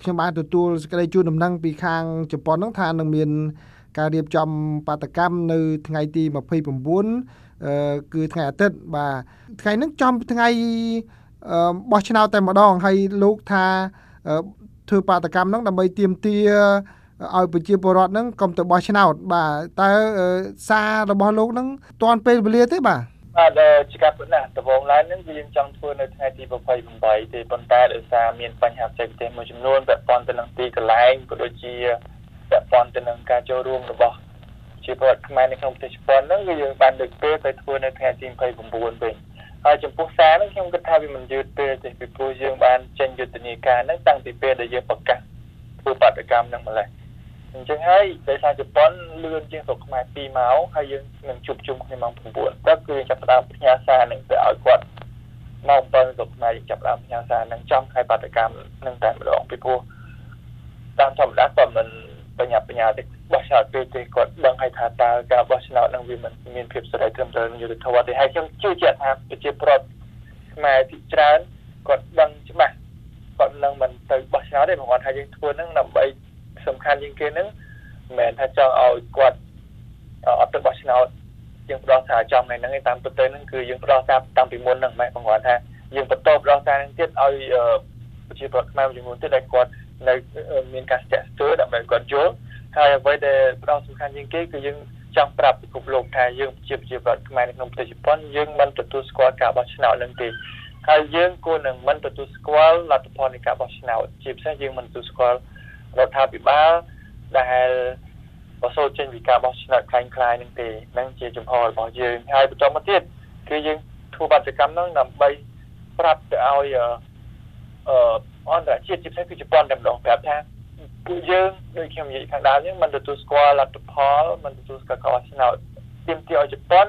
ខ្ញុំបានទទួលសេចក្តីជូនដំណឹងពីខាងជប៉ុនហ្នឹងថានឹងមានការរៀបចំបាតកម្មនៅថ្ងៃទី29អឺគឺថ្ងៃអាទិត្យបាទថ្ងៃហ្នឹងចំថ្ងៃបោះឆ្នោតតែម្ដងហើយលោកថាធ្វើបាតកម្មហ្នឹងដើម្បីទៀមទាឲ្យប្រជាពលរដ្ឋហ្នឹងកុំទៅបោះឆ្នោតបាទតើសាររបស់លោកហ្នឹងទាន់ពេលវេលាទេបាទ បាទជាការពិតណាស់ដំបូងឡើយនឹងយើងចង់ធ្វើនៅថ្ងៃទី28ទេប៉ុន្តែដោយសារមានបញ្ហាបច្ចេកទេសមួយចំនួនពាក់ព័ន្ធទៅនឹងទីកន្លែងក៏ដូចជាពាក់ព័ន្ធទៅនឹងការចូលរួមរបស់ជាពលរដ្ឋខ្មែរនៅក្នុងប្រទេសជប៉ុនហ្នឹងគឺយើងបានលើកពេលទៅធ្វើនៅថ្ងៃទី29វិញហើយចំពោះសារហ្នឹងខ្ញុំគិតថាវាមិនយឺតពេលទេពីព្រោះយើងបានចេញយុទ្ធនាការហ្នឹងតាំងពីពេលដែលយើងប្រកាសធ្វើបាតកម្មហ្នឹងម្ល៉េះ អញ្ចឹងហើយដោយសារជប៉ុនលឿនជាងស្រុកខ្មែរ2ម៉ោងហើយយើងនឹងជួបជុំគ្នាម៉ោង9ទឹកគឺចាប់ផ្ដើមផ្ញើសារនឹងទៅឲ្យគាត់ម៉ោង7ស្រុកខ្មែរចាប់ផ្ដើមផ្ញើសារនឹងចំខែបាតកម្មនឹងតែម្ដងពីព្រោះតាមធម្មតាគាត់មិនបញ្ញាបញ្ញាទេបោះឆ្នោតពេលទេគាត់ដឹងហើយថាតើការបោះឆ្នោតនឹងវាមិនមានភាពសេរីត្រឹមត្រូវយុត្តិធម៌ទេហើយខ្ញុំជឿជាក់ថាប្រជាប្រដ្ឋខ្មែរទីច្រើនគាត់ដឹងច្បាស់គាត់នឹងមិនទៅបោះឆ្នោតទេព្រោះគាត់ថាយើងធ្វើនឹងដើម្បី សំខាន់ជាងគេហ្នឹងមិនមែនថាចង់ឲ្យគាត់អត់ទៅបោះឆ្នោតយើងផ្ដោតសារចំថ្ងៃហ្នឹងឯងតាមពិតទៅហ្នឹងគឺយើងផ្ដោតសារតាំងពីមុនហ្នឹងម៉ែបងគាត់ថាយើងបន្តផ្ដោតសារហ្នឹងទៀតឲ្យប្រជាពលរដ្ឋខ្មែរចំនួនទៀតដែលគាត់នៅមានការស្ទាក់ស្ទើរដើម្បីគាត់យល់ហើយអ្វីដែលផ្ដោតសំខាន់ជាងគេគឺយើងចង់ប្រាប់ពិភពលោកថាយើងជាប្រជាពលរដ្ឋខ្មែរនៅក្នុងប្រទេសជប៉ុនយើងមិនទទួលស្គាល់ការបោះឆ្នោតនឹងទេហើយយើងគួរនឹងមិនទទួលស្គាល់លទ្ធផលនៃការបោះឆ្នោតជាពិសេសយើងមិនទទួលស្គាល់ រដ្ឋាភិបាលដែលបសូរចេញពីការបោះឆ្នោតខ្លាំងខ្លាយនឹងទេហ្នឹងជាចំហរបស់យើងហើយបន្តមកទៀតគឺយើងធ្វើបាតកម្មហ្នឹងដើម្បីប្រាប់ទៅឲ្យអឺអន្តរជាតិជាពិសេសគឺជប៉ុនតែម្ដងប្រាប់ថាពួកយើងដូចខ្ញុំនិយាយខាងដើមហ្នឹងមិនទទួលស្គាល់លទ្ធផលមិនទទួលស្គាល់ការបោះឆ្នោតទាមទារឲ្យជប៉ុន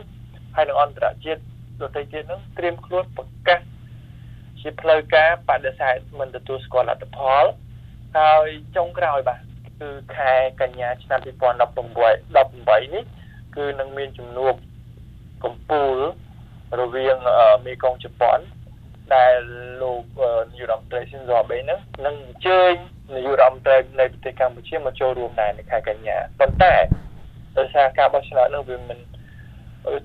ហើយនឹងអន្តរជាតិដទៃទៀតហ្នឹងត្រៀមខ្លួនប្រកាសជាផ្លូវការបដិសេធមិនទទួលស្គាល់លទ្ធផល ហើយចុងក្រោយបាទគឺខែកញ្ញាឆ្នាំ2018 18នេះគឺនឹងមានជំនួបកម្ពុជារវាងមេកងជប៉ុនដែលលោកនាយរដ្ឋមន្ត្រីស៊ីនហ្សូអាបេហ្នឹងនឹងអញ្ជើញនាយករដ្ឋមន្ត្រីនៃប្រទេសកម្ពុជាមកចូលរួមដែរនៅខែកញ្ញាប៉ុន្តែដោយសារការបោះឆ្នោតនោះវាមិន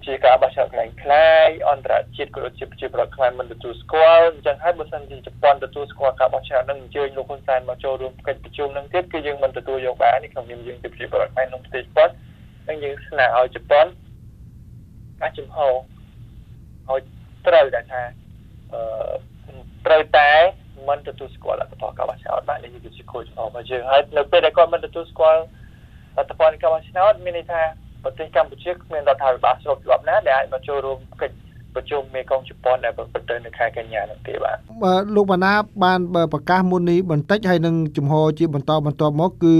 ជាការបោះឆ្នោតខ្លាំងខ្លាយអន្តរជាតិក៏ដូចជាប្រជាប្រដ្ឋខ្មែរមិនទទួលស្គាល់អញ្ចឹងហើយបើសិនជាជប៉ុនទទួលស្គាល់ការបោះឆ្នោតនឹងអញ្ជើញលោកហ៊ុនសែនមកចូលរួមកិច្ចប្រជុំនឹងទៀតគឺយើងមិនទទួលយកបាននេះក្នុងនាមយើងជាប្រជាប្រដ្ឋខ្មែរក្នុងប្រទេសជប៉ុនហើយយើងស្នើឲ្យជប៉ុនការចំហឲ្យត្រូវដែលថាអឺត្រូវតែមិនទទួលស្គាល់លទ្ធផលការបោះឆ្នោតបាទនេះគឺជាគោលចំហរបស់យើងហើយនៅពេលដែលគាត់មិនទទួលស្គាល់លទ្ធផលការបោះឆ្នោតមានន័យថា ប្រទេសកម្ពុជាគ្មានរដ្ឋាភិបាលស្របច្បាប់ណាដែលអាចមកចូលរួមកិច្ចប្រជុំមេកងជប៉ុនដែលប្រព្រឹត្តទៅនៅខែកញ្ញានោះទេបាទលោកបណ្ណាបានប្រកាសមុននេះបន្តិចហើយនឹងជំហរជាបន្តបន្តមកគឺ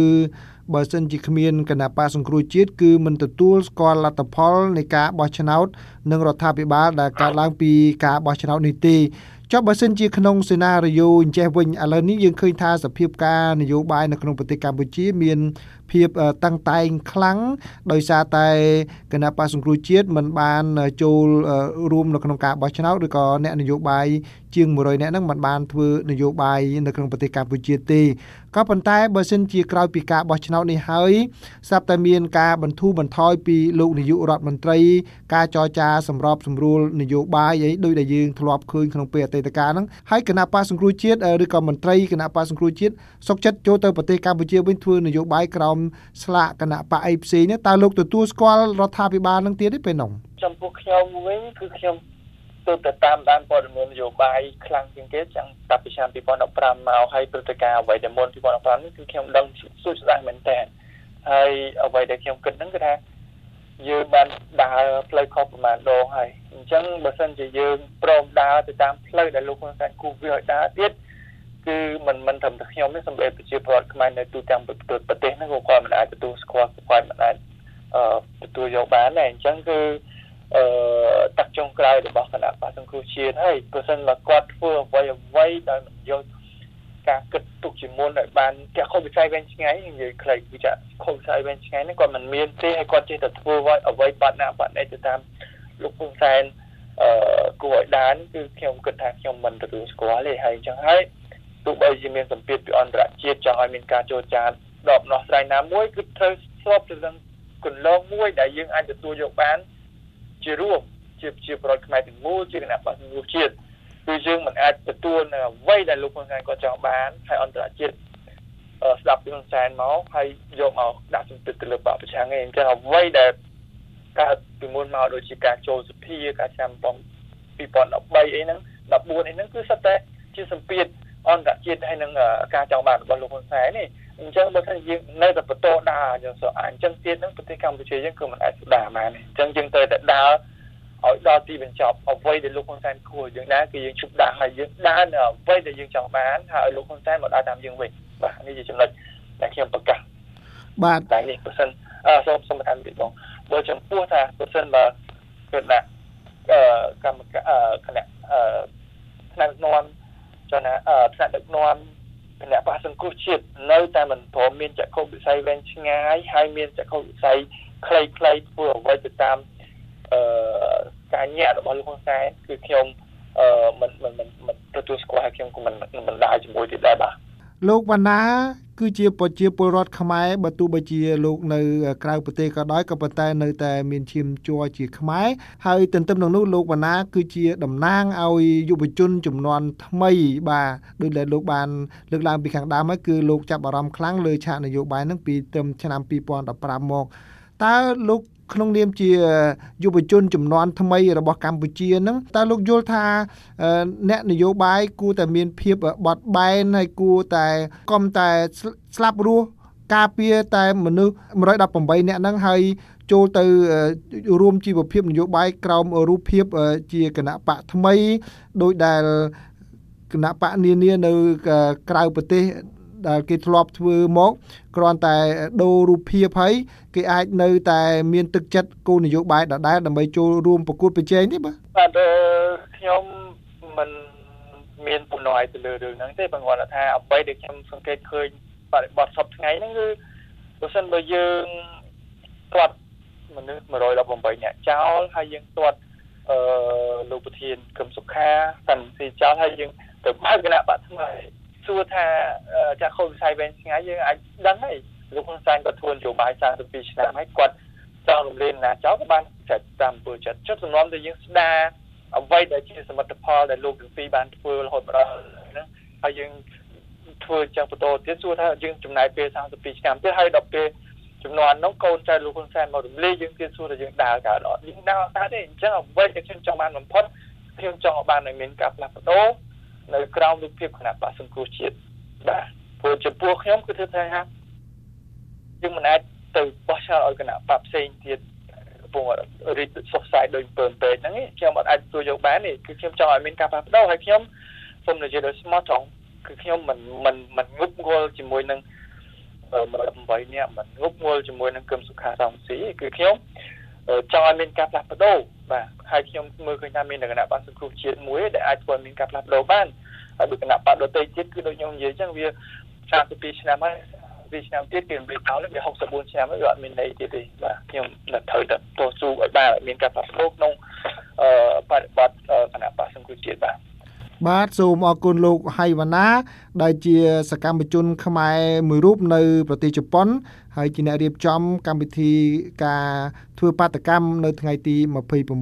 បើសិនជាគ្មានគណៈបកសង្គ្រោះជាតិគឺមិនទទួលស្គាល់លទ្ធផលនៃការបោះឆ្នោតនិងរដ្ឋាភិបាលដែលកើតឡើងពីការបោះឆ្នោតនេះទេចុះបើសិនជាក្នុងសេណារីយ៉ូអញ្ចេះវិញឥឡូវនេះយើងឃើញថាសភាពការនយោបាយនៅក្នុងប្រទេសកម្ពុជា មានភាពតឹងតែងខ្លាំងដោយសារតែគណៈបកសង្គ្រោះជាតិមិនបានចូលរួមនៅក្នុងការបោះឆ្នោតឬក៏អ្នកនយោបាយជាង100នាក់ហ្នឹងមិនបានធ្វើនយោបាយនៅក្នុងប្រទេសកម្ពុជាទេក៏ប៉ុន្តែបើសិនជាក្រោយពីការបោះឆ្នោតនេះហើយស្រាប់តែមានការបន្ធូរបន្ថយពីលោកនាយករដ្ឋមន្ត្រី ការចរចាសម្របសម្រួលនយោបាយអីដោយដែលយើងធ្លាប់ឃើញក្នុងពេលអតីតកាលហ្នឹងហើយគណៈបកសង្គ្រោះជាតិឬក៏មន្ត្រីគណៈបកសង្គ្រោះជាតិសុកចិត្តចូលទៅប្រទេសកម្ពុជាវិញធ្វើនយោបាយក្រោមស្លាកគណៈបកអីផ្សេងនេះតើលោកទទួលស្គាល់រដ្ឋាភិបាលនឹងទៀតទេពេលនោះចំពោះខ្ញុំវិញគឺខ្ញុំទើបតែតាមដានព័ត៌មាននយោបាយខ្លាំងជាងគេចាំតាពីឆ្នាំ2015មកហើយព្រឹត្តិការណ៍អ្វីដែលមុន2015នេះគឺខ្ញុំដឹងសួស្ដីមែនតើហើយអ្វីដែលខ្ញុំគិតហ្នឹងគឺថាយើងបានដើរផ្លូវខុសប្រហែលដងហើយអញ្ចឹងបើសិនជាយើងព្រមដើរទៅតាមផ្លូវដែលលោកហ៊ុនសែនគូវាឲ្យដើរទៀត គឺមិនមិនត្រឹមតែខ្ញុំទេសម្រាប់ប្រជាពលរដ្ឋខ្មែរនៅទូទាំងប្រទេសហ្នឹងក៏គាត់មិនអាចទទួលស្គាល់គាត់មិនអាចអឺទទួលយកបានដែរអញ្ចឹងគឺអឺតាក់ចុងក្រោយរបស់គណៈបកសង្គ្រោះជាតិហើយបើសិនមកគាត់ធ្វើអ្វីអ្វីដោយមិនយកការគិតទុកជាមុនឲ្យបានចាក់ខុសវិស័យវែងឆ្ងាយនិយាយខ្លីគឺចាក់ខុសវិស័យវែងឆ្ងាយហ្នឹងគាត់មិនមានទេហើយគាត់ចេះតែធ្វើអ្វីបាត់ណាបាត់ណេទៅតាមលោកហ៊ុនសែនអឺគួរឲ្យដានគឺខ្ញុំគិតថាខ្ញុំមិនទទួលស្គាល់ទេហើយអញ្ចឹងហើយ ទោះបីជាមានសម្ពាធពីអន្តរជាតិចង់ឲ្យមានការចូលចារដបដោះស្រាយណាមួយគឺត្រូវស្របទៅនឹងគន្លងមួយដែលយើងអាចទទួលយកបានជារួមជាជាប្រវត្តិខ្មែរទាំងមូលជាគណៈបក្សសង្គ្រោះជាតិគឺយើងមិនអាចទទួលនៅអ្វីដែលលោកហ៊ុនសែនគាត់ចង់បានហើយអន្តរជាតិស្ដាប់ពីហ៊ុនសែនមកហើយយកមកដាក់សម្ពាធទៅលើបកប្រឆាំងឯងអញ្ចឹងអ្វីដែលកើតពីមុនមកដូចជាការចូលសភាការចាំ2013អីហ្នឹង14អីហ្នឹងគឺសិតតែជាសម្ពាធ អន្តរជាតិហើយនឹងការចង់បានរបស់លោកហ៊ុនសែននេះអញ្ចឹងបើថាយើងនៅតែបន្តដើរយើងសអញ្ចឹងទៀតហ្នឹងប្រទេសកម្ពុជាយើងគឺមិនអាចស្ដារបានទេអញ្ចឹងយើងត្រូវតែដើរឲ្យដល់ទីបញ្ចប់អ្វីដែលលោកហ៊ុនសែនគួរយើងដែរគឺយើងជប់ដាក់ហើយយើងដើរនៅអ្វីដែលយើងចង់បានហើយលោកហ៊ុនសែនមកដើរតាមយើងវិញបាទនេះជាចំណុចដែលខ្ញុំប្រកាសបាទតែនេះបើសិនអឺសូមសូមតាមពីបងបើចំពោះថាបើសិនបើគឺដាក់អឺកម្មការគណៈអឺថ្នាក់ដឹកនាំ ចណាអឺថ្នាក់ដឹកនាំគណៈបកសង្គ្រោះជាតិនៅតែមិនព្រមមានចក្ខុវិស័យវែងឆ្ងាយហើយមានចក្ខុវិស័យខ្លីៗធ្វើអ្វីទៅតាមអឺការញាក់របស់លោកហ៊ុនសែនគឺខ្ញុំអឺមិនមិនមិនទទួលស្គាល់ហើយខ្ញុំក៏មិនមិនដើរជាមួយទៀតដែរបាទ លោកវណ្ណា គឺជាប្រជាពលរដ្ឋខ្មែរបើទោះបីជាលោកនៅក្រៅប្រទេសក៏ដោយក៏ប៉ុន្តែនៅតែមានឈាមជ័រជាខ្មែរហើយទន្ទឹមនឹងនោះលោកវណ្ណា គឺជាតំណាងឲ្យយុវជនចំនួនថ្មីបាទដោយដែលលោកបានលើកឡើងពីខាងដើមហើយគឺលោកចាប់អារម្មណ៍ខ្លាំងលើឆាកនយោបាយហ្នឹងពីត្រឹមឆ្នាំ2015មកតើលោក ក្នុងនាមជាយុវជនចំនួនថ្មីរបស់កម្ពុជាហ្នឹងតើលោកយល់ថាអ្នកនយោបាយគួរតែមានភាពបត់បែនហើយគួរតែកុំតែស្លាប់រស់ការពារតែមនុស្ស118នាក់ហ្នឹងហើយចូលទៅរួមជីវភាពនយោបាយក្រោមរូបភាពជាគណៈបកថ្មីដោយដែលគណៈបកនានានៅក្រៅប្រទេស ដែលគេធ្លាប់ធ្វើមកគ្រាន់តែដូររូបភាពហើយគេអាចនៅតែមានទឹកចិត្តគោលនយោបាយដដែលដើម្បីចូលរួមប្រកួតប្រជែងទេបាទបាទខ្ញុំមិនមានបំណងឲ្យទៅលើរឿងហ្នឹងទេបងគាត់ថាអ្វីដែលខ្ញុំសង្កេតឃើញបរិបទសពថ្ងៃហ្នឹងគឺបើសិនបើយើងទាត់មនុស្ស118នាក់ចោលហើយយើងទាត់អឺលោកប្រធានកឹមសុខាសាន់ស៊ីចោលហើយយើងទៅបើកគណៈបកថ្មី សួរថាចាក់ខូចវិស័យវែងឆ្ងាយយើងអាចដឹងហើយលោកហ៊ុនសែនក៏ធ្វើនយោបាយ32ឆ្នាំហើយគាត់ចង់រំលែងណាចោលក៏បានចាត់តាមពលចិត្តចុះសំណុំដែលយើងស្ដារអ្វីដែលជាសមិទ្ធផលដែលលោកទាំងពីរបានធ្វើរហូតមកដល់ហ្នឹងហើយយើងធ្វើចឹងបន្តទៀតសួរថាយើងចំណាយពេល32ឆ្នាំទៀតហើយដល់ពេលចំនួននោះកូនចៅលោកហ៊ុនសែនមករំលែកយើងទៀតសួរថាយើងដើរកើតអត់យើងដើរកើតទេអញ្ចឹងអ្វីដែលខ្ញុំចង់បានបំផុតខ្ញុំចង់ឲ្យបានឲ្យមានការផ្លាស់ប្ដូរ នៅក្រោមរូបភាពគណៈបកសង្គ្រោះជាតិបាទព្រោះចំពោះខ្ញុំគឺធ្វើថាយើងមិនអាចទៅបោះឆ្នោតឲ្យគណៈបកផ្សេងទៀតកំពុងរីកសុខសាយដោយពើពេកហ្នឹងខ្ញុំអត់អាចទទួលយកបានទេគឺខ្ញុំចង់ឲ្យមានការផ្លាស់ប្ដូរហើយខ្ញុំសូមនិយាយដោយស្មោះត្រង់គឺខ្ញុំមិនមិនមិនងប់ងល់ជាមួយនឹង18នាក់មិនងប់ងល់ជាមួយនឹងគឹមសុខារងស៊ីគឺខ្ញុំ ចង់ឲ្យមានការផ្លាស់ប្ដូរបាទហើយខ្ញុំមើលឃើញថាមានលក្ខណៈប័ណ្ណសង្គ្រោះជាតិមួយដែលអាចធ្វើមានការផ្លាស់ប្ដូរបានហើយដូចគណៈបដតីទៀតគឺដូចខ្ញុំនិយាយអញ្ចឹងវា32ឆ្នាំហើយពីឆ្នាំទៀតគេរំលែកចោលវា64ឆ្នាំហើយវាអត់មានន័យទៀតទេបាទខ្ញុំនៅត្រូវតែតស៊ូឲ្យបានឲ្យមានការផ្លាស់ប្ដូរក្នុងអឺបរិបទគណៈប័ណ្ណសង្គ្រោះជាតិបាទ បាទសូមអរគុណលោកហៃវណ្ណាដែលជាសកម្មជន ខ្មែរមួយរូបនៅ ប្រទេសជប៉ុន ហើយជាអ្នករៀបចំកម្មវិធីការធ្វើបាតកម្មនៅថ្ងៃទី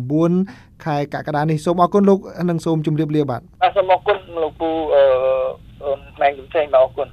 29ខែកក្កដានេះសូមអរគុណលោកនិងសូមជម្រាបលាបាទបាទសូមអរគុណលោកពូអឺម៉ែងកំសែងបាទអរគុណ